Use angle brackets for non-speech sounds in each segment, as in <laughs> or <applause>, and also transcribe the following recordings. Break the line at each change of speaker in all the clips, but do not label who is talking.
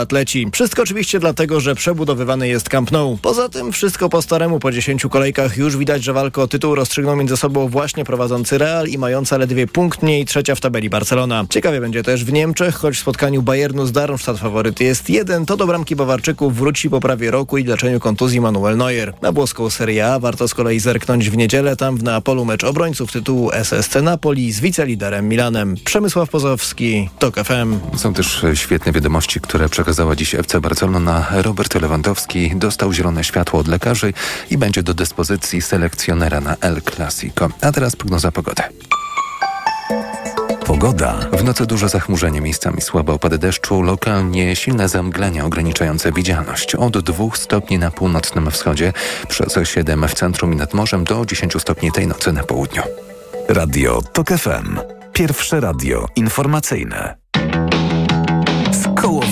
atleci. Wszystko oczywiście dlatego, że przebudowywany jest Camp Nou. Poza tym wszystko po staremu po 10 kolejkach już widać, że walkę o tytuł rozstrzygną między sobą właśnie prowadzący Real i mająca ledwie punkt mniej trzecia w tabeli Barcelona. Ciekawie będzie też w Niemczech, choć w spotkaniu Bayernu z Darmstadt faworyt jest jeden, to do bramki Bawarczyków wróci po prawie roku i leczeniu kontuzji Manuel Neuer. Na włoską Serie A warto z kolei zerknąć w niedzielę, tam w Neapolu mecz obrońców tytułu SSC Napoli z wiceliderem Milanem. Przemysław Pozowski, TOK FM.
Są też świetne wiadomości, które przekazała dziś FC Barcelona. Robert Lewandowski dostał zielone światło od lekarzy i będzie do dyspozycji selekcjonera na El Clasico. A teraz prognoza pogody. Pogoda. W nocy duże zachmurzenie, miejscami słabe opady deszczu, lokalnie silne zamglenia ograniczające widzialność. Od 2 stopni na północnym wschodzie, przez 7 w centrum i nad morzem do 10 stopni tej nocy na południu.
Radio TOK FM. Pierwsze radio informacyjne.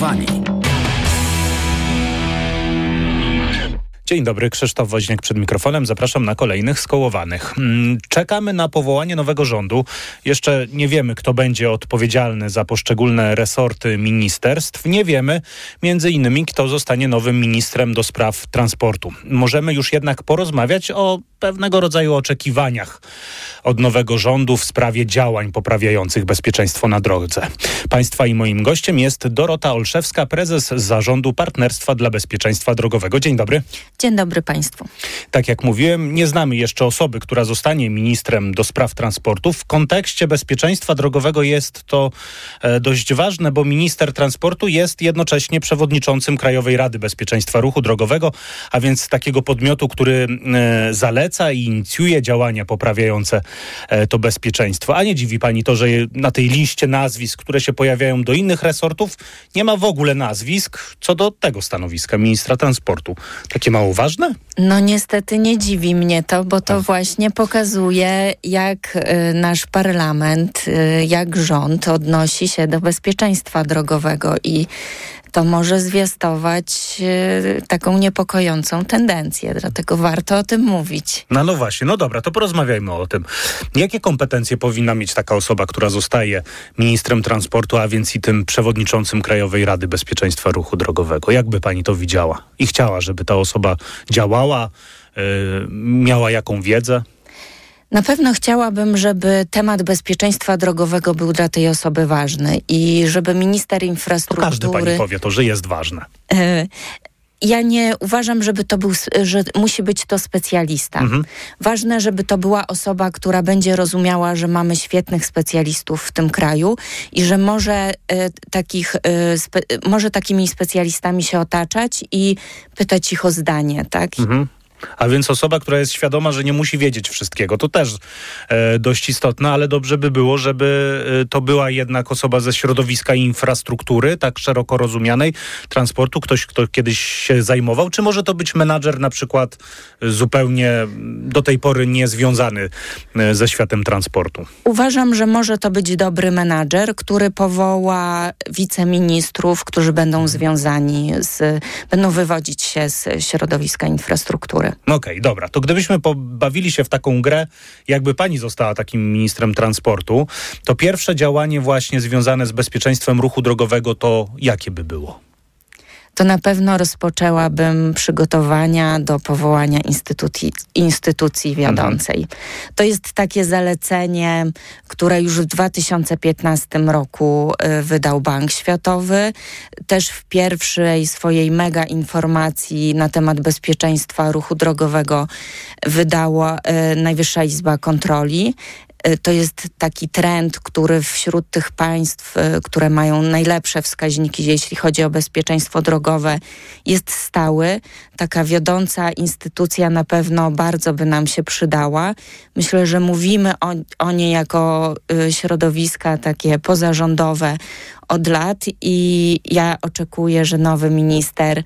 Skołowani.
Dzień dobry, Krzysztof Woźniak przed mikrofonem. Zapraszam na kolejnych skołowanych. Mm, czekamy na powołanie nowego rządu. Jeszcze nie wiemy, kto będzie odpowiedzialny za poszczególne resorty ministerstw. Nie wiemy między innymi, kto zostanie nowym ministrem do spraw transportu. Możemy już jednak porozmawiać o pewnego rodzaju oczekiwaniach od nowego rządu w sprawie działań poprawiających bezpieczeństwo na drodze. Państwa i moim gościem jest Dorota Olszewska, prezes Zarządu Partnerstwa dla Bezpieczeństwa Drogowego. Dzień dobry.
Dzień dobry Państwu.
Tak jak mówiłem, nie znamy jeszcze osoby, która zostanie ministrem do spraw transportu. W kontekście bezpieczeństwa drogowego jest to e, dość ważne, bo minister transportu jest jednocześnie przewodniczącym Krajowej Rady Bezpieczeństwa Ruchu Drogowego, a więc takiego podmiotu, który e, zaleca i inicjuje działania poprawiające e, to bezpieczeństwo. A nie dziwi pani to, że na tej liście nazwisk, które się pojawiają do innych resortów, nie ma w ogóle nazwisk co do tego stanowiska ministra transportu. Takie mało ważne?
No niestety nie dziwi mnie to, bo to właśnie pokazuje, jak y, nasz parlament, y, jak rząd odnosi się do bezpieczeństwa drogowego i to może zwiastować y, taką niepokojącą tendencję, dlatego warto o tym mówić.
No, no właśnie, no dobra, to porozmawiajmy o tym. Jakie kompetencje powinna mieć taka osoba, która zostaje ministrem transportu, a więc i tym przewodniczącym Krajowej Rady Bezpieczeństwa Ruchu Drogowego? Jak by pani to widziała i chciała, żeby ta osoba działała, yy, miała jaką wiedzę?
Na pewno chciałabym, żeby temat bezpieczeństwa drogowego był dla tej osoby ważny i żeby minister infrastruktury...
To każdy pani powie to, że jest ważne.
Ja nie uważam, żeby to był, że musi być to specjalista. Mhm. Ważne, żeby to była osoba, która będzie rozumiała, że mamy świetnych specjalistów w tym kraju i że może, e, takich, e, spe, może takimi specjalistami się otaczać i pytać ich o zdanie, tak? Mhm.
A więc osoba, która jest świadoma, że nie musi wiedzieć wszystkiego. To też e, dość istotne, ale dobrze by było, żeby e, to była jednak osoba ze środowiska infrastruktury, tak szeroko rozumianej, transportu, ktoś, kto kiedyś się zajmował, czy może to być menadżer na przykład zupełnie do tej pory niezwiązany e, ze światem transportu?
Uważam, że może to być dobry menadżer, który powoła wiceministrów, którzy będą związani z, będą wywodzić się z środowiska infrastruktury.
Okej, okay, dobra. To gdybyśmy pobawili się w taką grę, jakby pani została takim ministrem transportu, to pierwsze działanie właśnie związane z bezpieczeństwem ruchu drogowego to jakie by było?
To na pewno rozpoczęłabym przygotowania do powołania instytucji, instytucji wiodącej. Mhm. To jest takie zalecenie, które już w 2015 roku y, wydał Bank Światowy. Też w pierwszej swojej mega informacji na temat bezpieczeństwa ruchu drogowego wydała y, Najwyższa Izba Kontroli. Y, to jest taki trend, który wśród tych państw, y, które mają najlepsze wskaźniki, jeśli chodzi o bezpieczeństwo drogowe, jest stały. Taka wiodąca instytucja na pewno bardzo by nam się przydała. Myślę, że mówimy o, o niej jako y, środowiska takie pozarządowe od lat i ja oczekuję, że nowy minister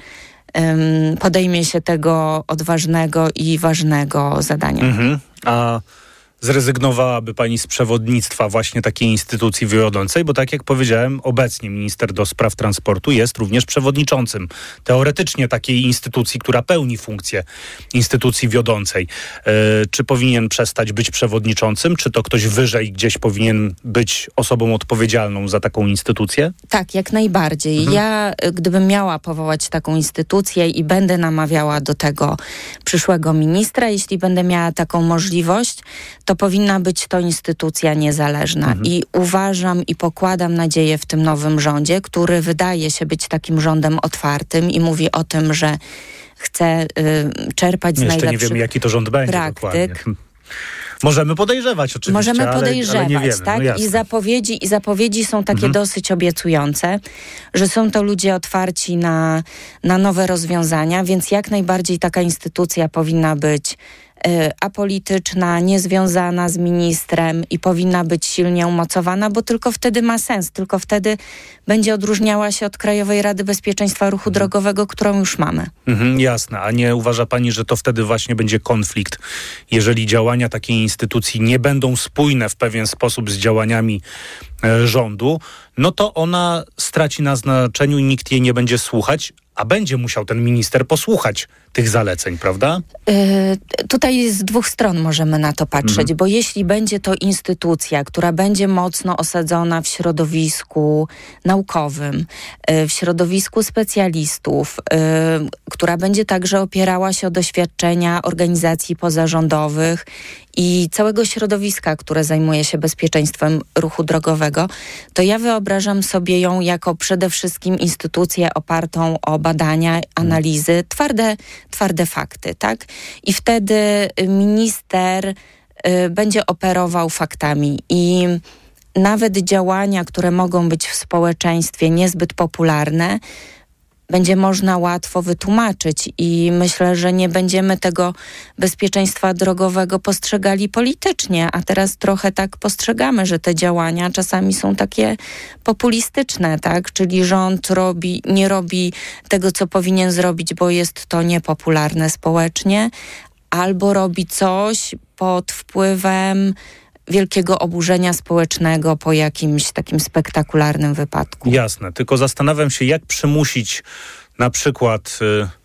podejmie się tego odważnego i ważnego zadania. Mhm.
A zrezygnowałaby pani z przewodnictwa właśnie takiej instytucji wiodącej, bo tak jak powiedziałem, obecnie minister do spraw transportu jest również przewodniczącym teoretycznie takiej instytucji, która pełni funkcję instytucji wiodącej. E, czy powinien przestać być przewodniczącym, czy to ktoś wyżej gdzieś powinien być osobą odpowiedzialną za taką instytucję?
Tak, jak najbardziej. Mhm. Ja, y, gdybym miała powołać taką instytucję i będę namawiała do tego przyszłego ministra, jeśli będę miała taką możliwość, to powinna być to instytucja niezależna. Mhm. I uważam i pokładam nadzieję w tym nowym rządzie, który wydaje się być takim rządem otwartym i mówi o tym, że chce y, czerpać z
Jeszcze
najlepszych
nie wiemy, jaki to rząd będzie praktyk. Możemy podejrzewać oczywiście.
Możemy podejrzewać,
ale, ale nie wiemy.
tak?
No
I zapowiedzi, I zapowiedzi są takie mhm. dosyć obiecujące, że są to ludzie otwarci na, na nowe rozwiązania, więc jak najbardziej taka instytucja powinna być apolityczna, niezwiązana z ministrem i powinna być silnie umocowana, bo tylko wtedy ma sens, tylko wtedy będzie odróżniała się od Krajowej Rady Bezpieczeństwa Ruchu mhm. Drogowego, którą już mamy.
Mhm, jasne, a nie uważa pani, że to wtedy właśnie będzie konflikt, jeżeli działania takiej instytucji nie będą spójne w pewien sposób z działaniami e, rządu, no to ona straci na znaczeniu i nikt jej nie będzie słuchać, a będzie musiał ten minister posłuchać tych zaleceń, prawda?
Yy, tutaj z dwóch stron możemy na to patrzeć, mhm. bo jeśli będzie to instytucja, która będzie mocno osadzona w środowisku naukowym, yy, w środowisku specjalistów, yy, która będzie także opierała się o doświadczenia organizacji pozarządowych i całego środowiska, które zajmuje się bezpieczeństwem ruchu drogowego, to ja wyobrażam sobie ją jako przede wszystkim instytucję opartą o badania, analizy, twarde, twarde fakty, tak? I wtedy minister y, będzie operował faktami i nawet działania, które mogą być w społeczeństwie niezbyt popularne, będzie można łatwo wytłumaczyć i myślę, że nie będziemy tego bezpieczeństwa drogowego postrzegali politycznie, a teraz trochę tak postrzegamy, że te działania czasami są takie populistyczne, tak? Czyli rząd robi, nie robi tego, co powinien zrobić, bo jest to niepopularne społecznie, albo robi coś pod wpływem wielkiego oburzenia społecznego po jakimś takim spektakularnym wypadku.
Jasne, tylko zastanawiam się, jak przymusić na przykład. Y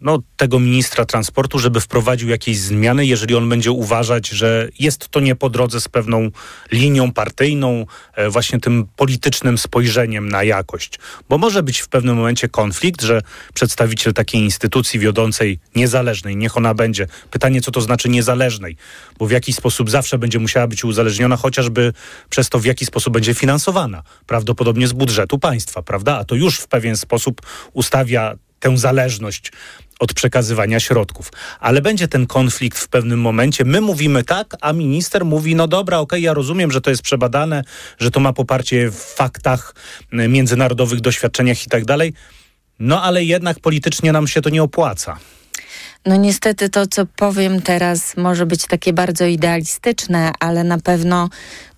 no, tego ministra transportu, żeby wprowadził jakieś zmiany, jeżeli on będzie uważać, że jest to nie po drodze z pewną linią partyjną, e, właśnie tym politycznym spojrzeniem na jakość. Bo może być w pewnym momencie konflikt, że przedstawiciel takiej instytucji wiodącej, niezależnej, niech ona będzie. Pytanie, co to znaczy niezależnej, bo w jakiś sposób zawsze będzie musiała być uzależniona, chociażby przez to, w jaki sposób będzie finansowana. Prawdopodobnie z budżetu państwa, prawda? A to już w pewien sposób ustawia tę zależność od przekazywania środków. Ale będzie ten konflikt w pewnym momencie. My mówimy tak, a minister mówi, no dobra, okej, okay, ja rozumiem, że to jest przebadane, że to ma poparcie w faktach, międzynarodowych doświadczeniach i tak dalej. No ale jednak politycznie nam się to nie opłaca.
No niestety to, co powiem teraz, może być takie bardzo idealistyczne, ale na pewno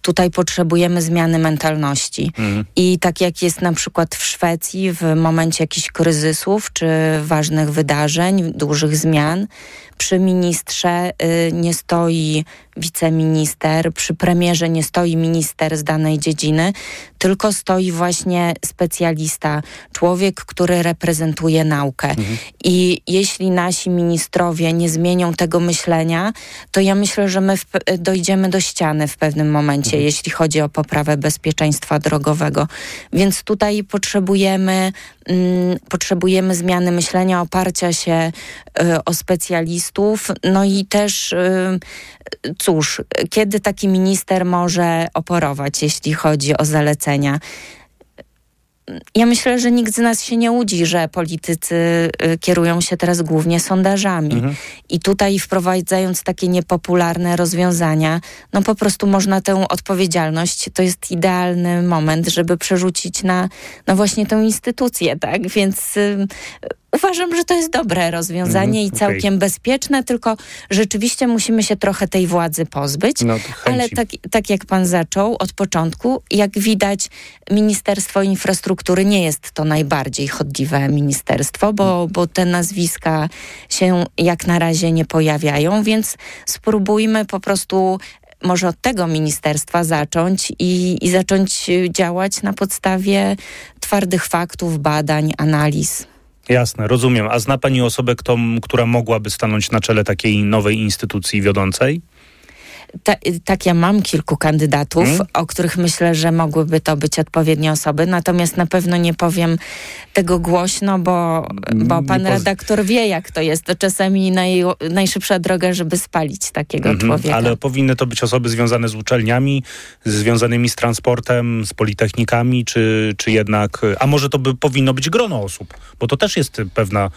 tutaj potrzebujemy zmiany mentalności. Mhm. I tak jak jest na przykład w Szwecji w momencie jakichś kryzysów czy ważnych wydarzeń, dużych zmian, przy ministrze y, nie stoi wiceminister, przy premierze nie stoi minister z danej dziedziny, tylko stoi właśnie specjalista, człowiek, który reprezentuje naukę. Mhm. I jeśli nasi ministrowie nie zmienią tego myślenia, to ja myślę, że my w, dojdziemy do ściany w pewnym momencie, mhm. jeśli chodzi o poprawę bezpieczeństwa drogowego. Więc tutaj potrzebujemy, mm, potrzebujemy zmiany myślenia, oparcia się y, o specjalistów, no i też y, cóż, kiedy taki minister może oporować, jeśli chodzi o zalecenia? Ja myślę, że nikt z nas się nie łudzi, że politycy y, kierują się teraz głównie sondażami. Mhm. I tutaj wprowadzając takie niepopularne rozwiązania, no po prostu można tę odpowiedzialność, to jest idealny moment, żeby przerzucić na, na właśnie tę instytucję, tak? Więc y, Uważam, że to jest dobre rozwiązanie mm, i całkiem okay. bezpieczne, tylko rzeczywiście musimy się trochę tej władzy pozbyć. No, ale tak, tak jak pan zaczął od początku, jak widać, Ministerstwo Infrastruktury nie jest to najbardziej chodliwe ministerstwo, bo, bo te nazwiska się jak na razie nie pojawiają, więc spróbujmy po prostu może od tego ministerstwa zacząć i, i zacząć działać na podstawie twardych faktów, badań, analiz.
Jasne, rozumiem. A zna Pani osobę, kto, która mogłaby stanąć na czele takiej nowej instytucji wiodącej?
Ta, tak, ja mam kilku kandydatów, hmm? o których myślę, że mogłyby to być odpowiednie osoby, natomiast na pewno nie powiem tego głośno, bo, bo pan redaktor wie, jak to jest. To czasami naj, najszybsza droga, żeby spalić takiego mm -hmm, człowieka.
Ale powinny to być osoby związane z uczelniami, związanymi z transportem, z politechnikami, czy, czy jednak, a może to by powinno być grono osób, bo to też jest pewna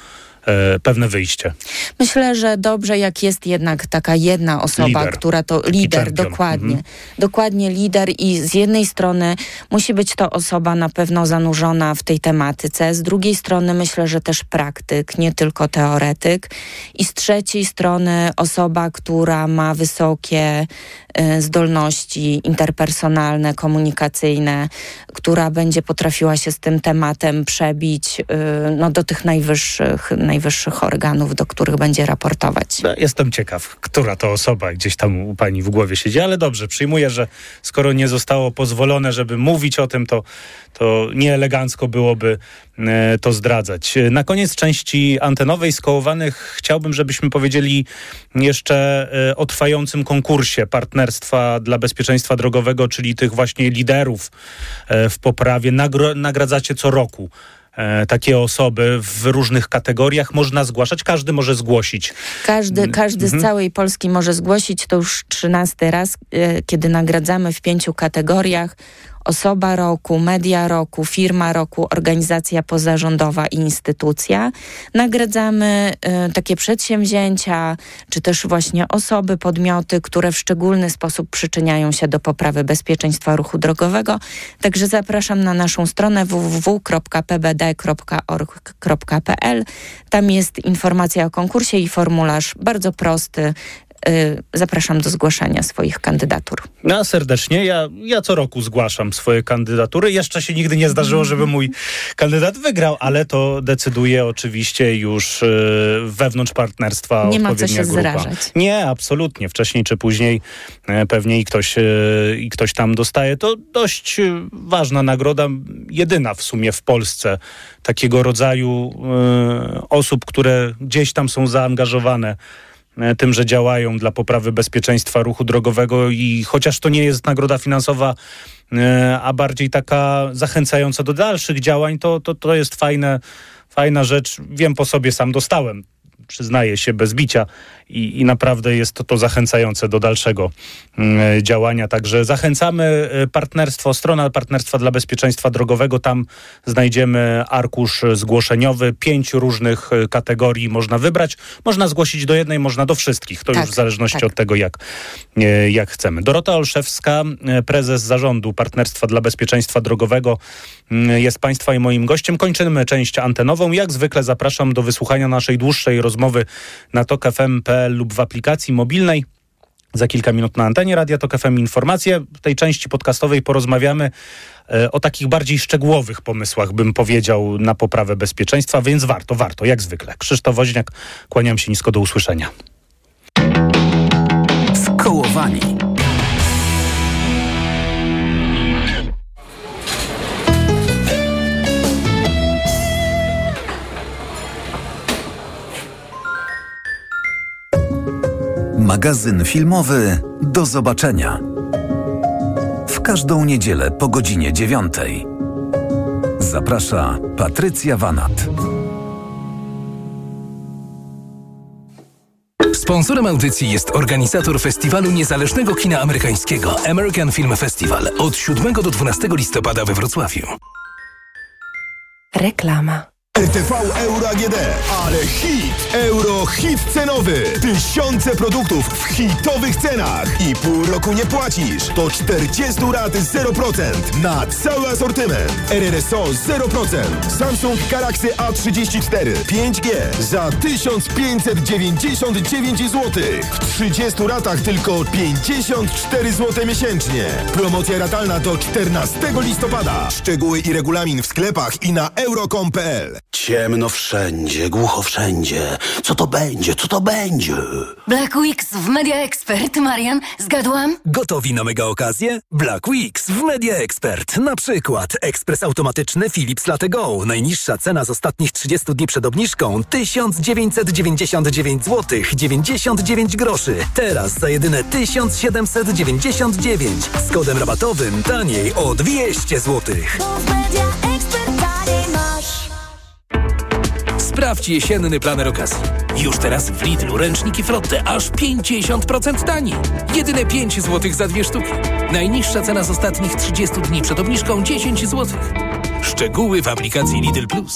pewne wyjście.
Myślę, że dobrze, jak jest jednak taka jedna osoba, lider. która to lider, dokładnie. Mhm. Dokładnie lider i z jednej strony musi być to osoba na pewno zanurzona w tej tematyce, z drugiej strony myślę, że też praktyk, nie tylko teoretyk i z trzeciej strony osoba, która ma wysokie y, zdolności interpersonalne, komunikacyjne, która będzie potrafiła się z tym tematem przebić y, no, do tych najwyższych, najwyższych organów, do których będzie raportować.
No, jestem ciekaw, która to osoba gdzieś tam u pani w głowie siedzi, ale dobrze, przyjmuję, że skoro nie zostało pozwolone, żeby mówić o tym, to, to nieelegancko byłoby e, to zdradzać. Na koniec części antenowej skołowanych chciałbym, żebyśmy powiedzieli jeszcze e, o trwającym konkursie partnerstwa dla bezpieczeństwa drogowego, czyli tych właśnie liderów e, w poprawie. Nagradzacie co roku takie osoby w różnych kategoriach można zgłaszać. Każdy może zgłosić.
Każdy, mm, każdy mhm. z całej Polski może zgłosić. To już trzynasty raz, e, kiedy nagradzamy w pięciu kategoriach osoba roku, media roku, firma roku, organizacja pozarządowa i instytucja. Nagradzamy y, takie przedsięwzięcia, czy też właśnie osoby, podmioty, które w szczególny sposób przyczyniają się do poprawy bezpieczeństwa ruchu drogowego. Także zapraszam na naszą stronę www.pbd.org.pl. Tam jest informacja o konkursie i formularz bardzo prosty, zapraszam do zgłaszania swoich kandydatur.
No serdecznie. Ja, ja co roku zgłaszam swoje kandydatury. Jeszcze się nigdy nie zdarzyło, żeby mój kandydat wygrał, ale to decyduje oczywiście już y, wewnątrz partnerstwa
Nie ma co się
grupa.
zrażać.
Nie, absolutnie. Wcześniej czy później e, pewnie i ktoś, e, i ktoś tam dostaje. To dość ważna nagroda, jedyna w sumie w Polsce takiego rodzaju e, osób, które gdzieś tam są zaangażowane E, tym, że działają dla poprawy bezpieczeństwa ruchu drogowego i chociaż to nie jest nagroda finansowa, e, a bardziej taka zachęcająca do dalszych działań, to, to, to jest fajne, fajna rzecz. Wiem po sobie, sam dostałem przyznaję się, bez bicia i, i naprawdę jest to, to zachęcające do dalszego y, działania. Także zachęcamy e, partnerstwo, strona partnerstwa dla bezpieczeństwa drogowego. Tam znajdziemy arkusz zgłoszeniowy. Pięć różnych e, kategorii można wybrać. Można zgłosić do jednej, można do wszystkich. To tak, już w zależności tak. od tego, jak, jak chcemy. Dorota Olszewska, prezes zarządu Partnerstwa dla Bezpieczeństwa Drogowego jest Państwa i moim gościem. Kończymy część antenową. Jak zwykle zapraszam do wysłuchania naszej dłuższej rozmowy na tokfm.pl lub w aplikacji mobilnej. Za kilka minut na antenie Radia Tok FM informacje. W tej części podcastowej porozmawiamy e, o takich bardziej szczegółowych pomysłach, bym powiedział, na poprawę bezpieczeństwa, więc warto, warto, jak zwykle. Krzysztof Woźniak, kłaniam się nisko do usłyszenia. Skołowani.
Magazyn filmowy Do zobaczenia. W każdą niedzielę po godzinie dziewiątej. Zaprasza Patrycja Wanat.
Sponsorem audycji jest organizator Festiwalu Niezależnego Kina Amerykańskiego American Film Festival od 7 do 12 listopada we Wrocławiu.
Reklama. RTV Euro AGD. Ale hit! Euro hit cenowy. Tysiące produktów w hitowych cenach. I pół roku nie płacisz. To 40 rat 0% na cały asortyment. RRSO 0%. Samsung Galaxy A34 5G za 1599 zł. W 30 ratach tylko 54 zł miesięcznie. Promocja ratalna do 14 listopada. Szczegóły i regulamin w sklepach i na euro.com.pl
Ciemno wszędzie, głucho wszędzie. Co to będzie? Co to będzie?
Black Weeks w Media Expert. Marian, zgadłam?
Gotowi na mega okazję? Black Weeks w Media Expert. Na przykład ekspres automatyczny Philips Latte Go. Najniższa cena z ostatnich 30 dni przed obniżką 1999 zł 99 groszy. Teraz za jedyne 1799 z kodem rabatowym taniej o 200 zł.
Sprawdź jesienny planer okazji. Już teraz w Lidlu ręczniki Frotte aż 50% taniej. Jedyne 5 zł za dwie sztuki. Najniższa cena z ostatnich 30 dni przed obniżką 10 zł. Szczegóły w aplikacji Lidl Plus.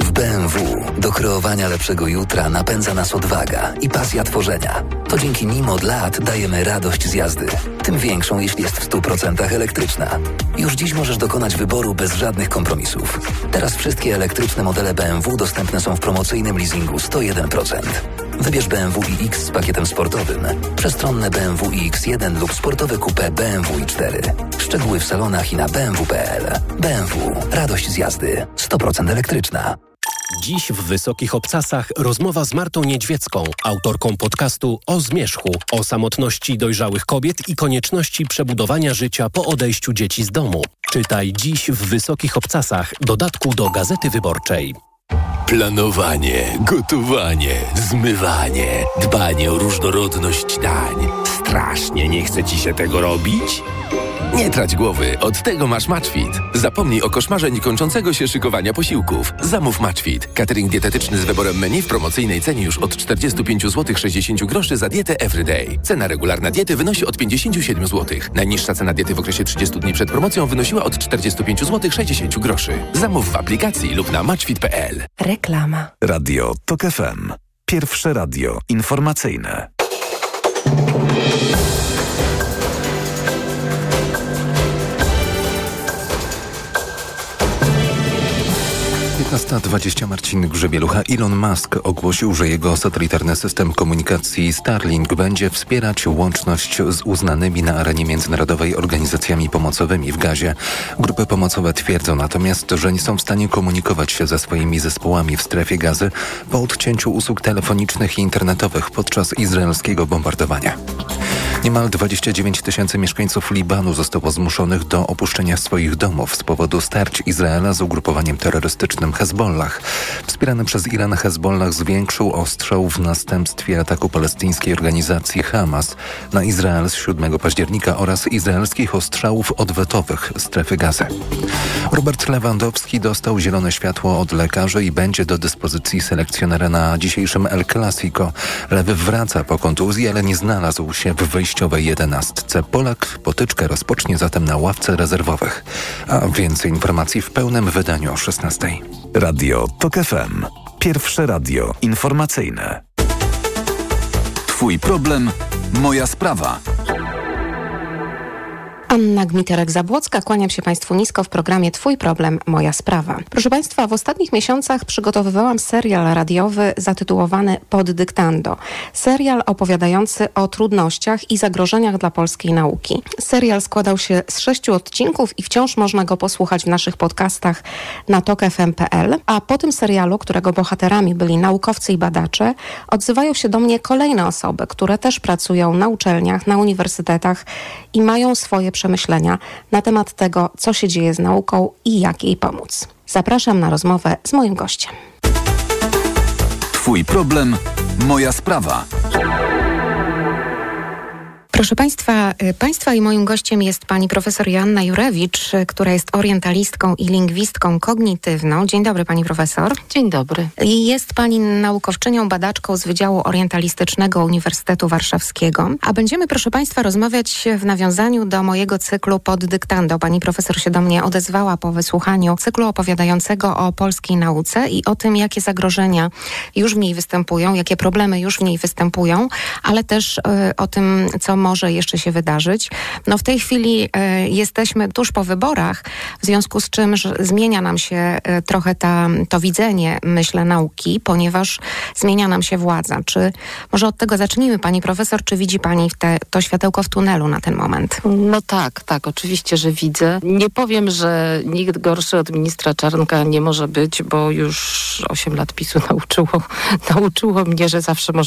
W BMW do kreowania lepszego jutra napędza nas odwaga i pasja tworzenia. To dzięki nim od lat dajemy radość z jazdy. Tym większą, jeśli jest w 100% elektryczna. Już dziś możesz dokonać wyboru bez żadnych kompromisów. Teraz wszystkie elektryczne modele BMW dostępne są w promocyjnym leasingu 101%. Wybierz BMW iX z pakietem sportowym, przestronne BMW iX1 lub sportowe coupe BMW i4. Szczegóły w salonach i na bmw.pl. BMW. Radość z jazdy. 100% elektryczna.
Dziś w Wysokich Obcasach rozmowa z Martą Niedźwiecką, autorką podcastu o zmierzchu, o samotności dojrzałych kobiet i konieczności przebudowania życia po odejściu dzieci z domu. Czytaj dziś w Wysokich Obcasach, dodatku do Gazety Wyborczej.
Planowanie, gotowanie, zmywanie, dbanie o różnorodność dań. Strasznie nie chce ci się tego robić? Nie trać głowy, od tego masz Matchfit. Zapomnij o koszmarze niekończącego się szykowania posiłków. Zamów Matchfit. Catering dietetyczny z wyborem menu w promocyjnej cenie już od 45 zł 60 groszy za dietę Everyday. Cena regularna diety wynosi od 57 zł. Najniższa cena diety w okresie 30 dni przed promocją wynosiła od 45 zł 60 groszy. Zamów w aplikacji lub na matchfit.pl.
Reklama.
Radio TOK FM. Pierwsze radio informacyjne.
Piętnasta dwadzieścia Marcin Grzebielucha. Elon Musk ogłosił, że jego satelitarny system komunikacji Starlink będzie wspierać łączność z uznanymi na arenie międzynarodowej organizacjami pomocowymi w gazie. Grupy pomocowe twierdzą natomiast, że nie są w stanie komunikować się ze swoimi zespołami w strefie gazy po odcięciu usług telefonicznych i internetowych podczas izraelskiego bombardowania. Niemal 29 tysięcy mieszkańców Libanu zostało zmuszonych do opuszczenia swoich domów z powodu starć Izraela z ugrupowaniem terrorystycznym Hezbollah. Wspierany przez Iran Hezbollah zwiększył ostrzał w następstwie ataku palestyńskiej organizacji Hamas na Izrael z 7 października oraz izraelskich ostrzałów odwetowych strefy gazy. Robert Lewandowski dostał zielone światło od lekarzy i będzie do dyspozycji selekcjonera na dzisiejszym El Clasico. Lewy wraca po kontuzji, ale nie znalazł się w wyjściowej jedenastce. Polak potyczkę rozpocznie zatem na ławce rezerwowych. A więcej informacji w pełnym wydaniu o 16.
Radio TOK FM. Pierwsze radio informacyjne. Twój problem, moja sprawa.
Anna Gmiterek-Zabłocka, kłaniam się Państwu nisko w programie Twój problem, moja sprawa. Proszę Państwa, w ostatnich miesiącach przygotowywałam serial radiowy zatytułowany Pod dyktando. Serial opowiadający o trudnościach i zagrożeniach dla polskiej nauki. Serial składał się z sześciu odcinków i wciąż można go posłuchać w naszych podcastach na tokfm.pl, a po tym serialu, którego bohaterami byli naukowcy i badacze, odzywają się do mnie kolejne osoby, które też pracują na uczelniach, na uniwersytetach i mają swoje przemyślenia na temat tego, co się dzieje z nauką i jak jej pomóc. Zapraszam na rozmowę z moim gościem.
Twój problem, moja sprawa.
Proszę Państwa, y, Państwa i moim gościem jest pani profesor Joanna Jurewicz, y, która jest orientalistką i lingwistką kognitywną. Dzień dobry pani profesor.
Dzień dobry.
Jest pani naukowczynią, badaczką z Wydziału Orientalistycznego Uniwersytetu Warszawskiego. A będziemy, proszę Państwa, rozmawiać w nawiązaniu do mojego cyklu pod dyktando. Pani profesor się do mnie odezwała po wysłuchaniu cyklu opowiadającego o polskiej nauce i o tym, jakie zagrożenia już w niej występują, jakie problemy już w niej występują, ale też y, o tym, co może jeszcze się wydarzyć. No w tej chwili y, jesteśmy tuż po wyborach, w związku z czym zmienia nam się y, trochę ta, to widzenie, myślę, nauki, ponieważ zmienia nam się władza. Czy może od tego zacznijmy, pani profesor, czy widzi pani te, to światełko w tunelu na ten moment?
No tak, tak, oczywiście, że widzę. Nie powiem, że nikt gorszy od ministra Czarnka nie może być, bo już 8 lat PiSu nauczyło, <laughs> nauczyło mnie, że zawsze może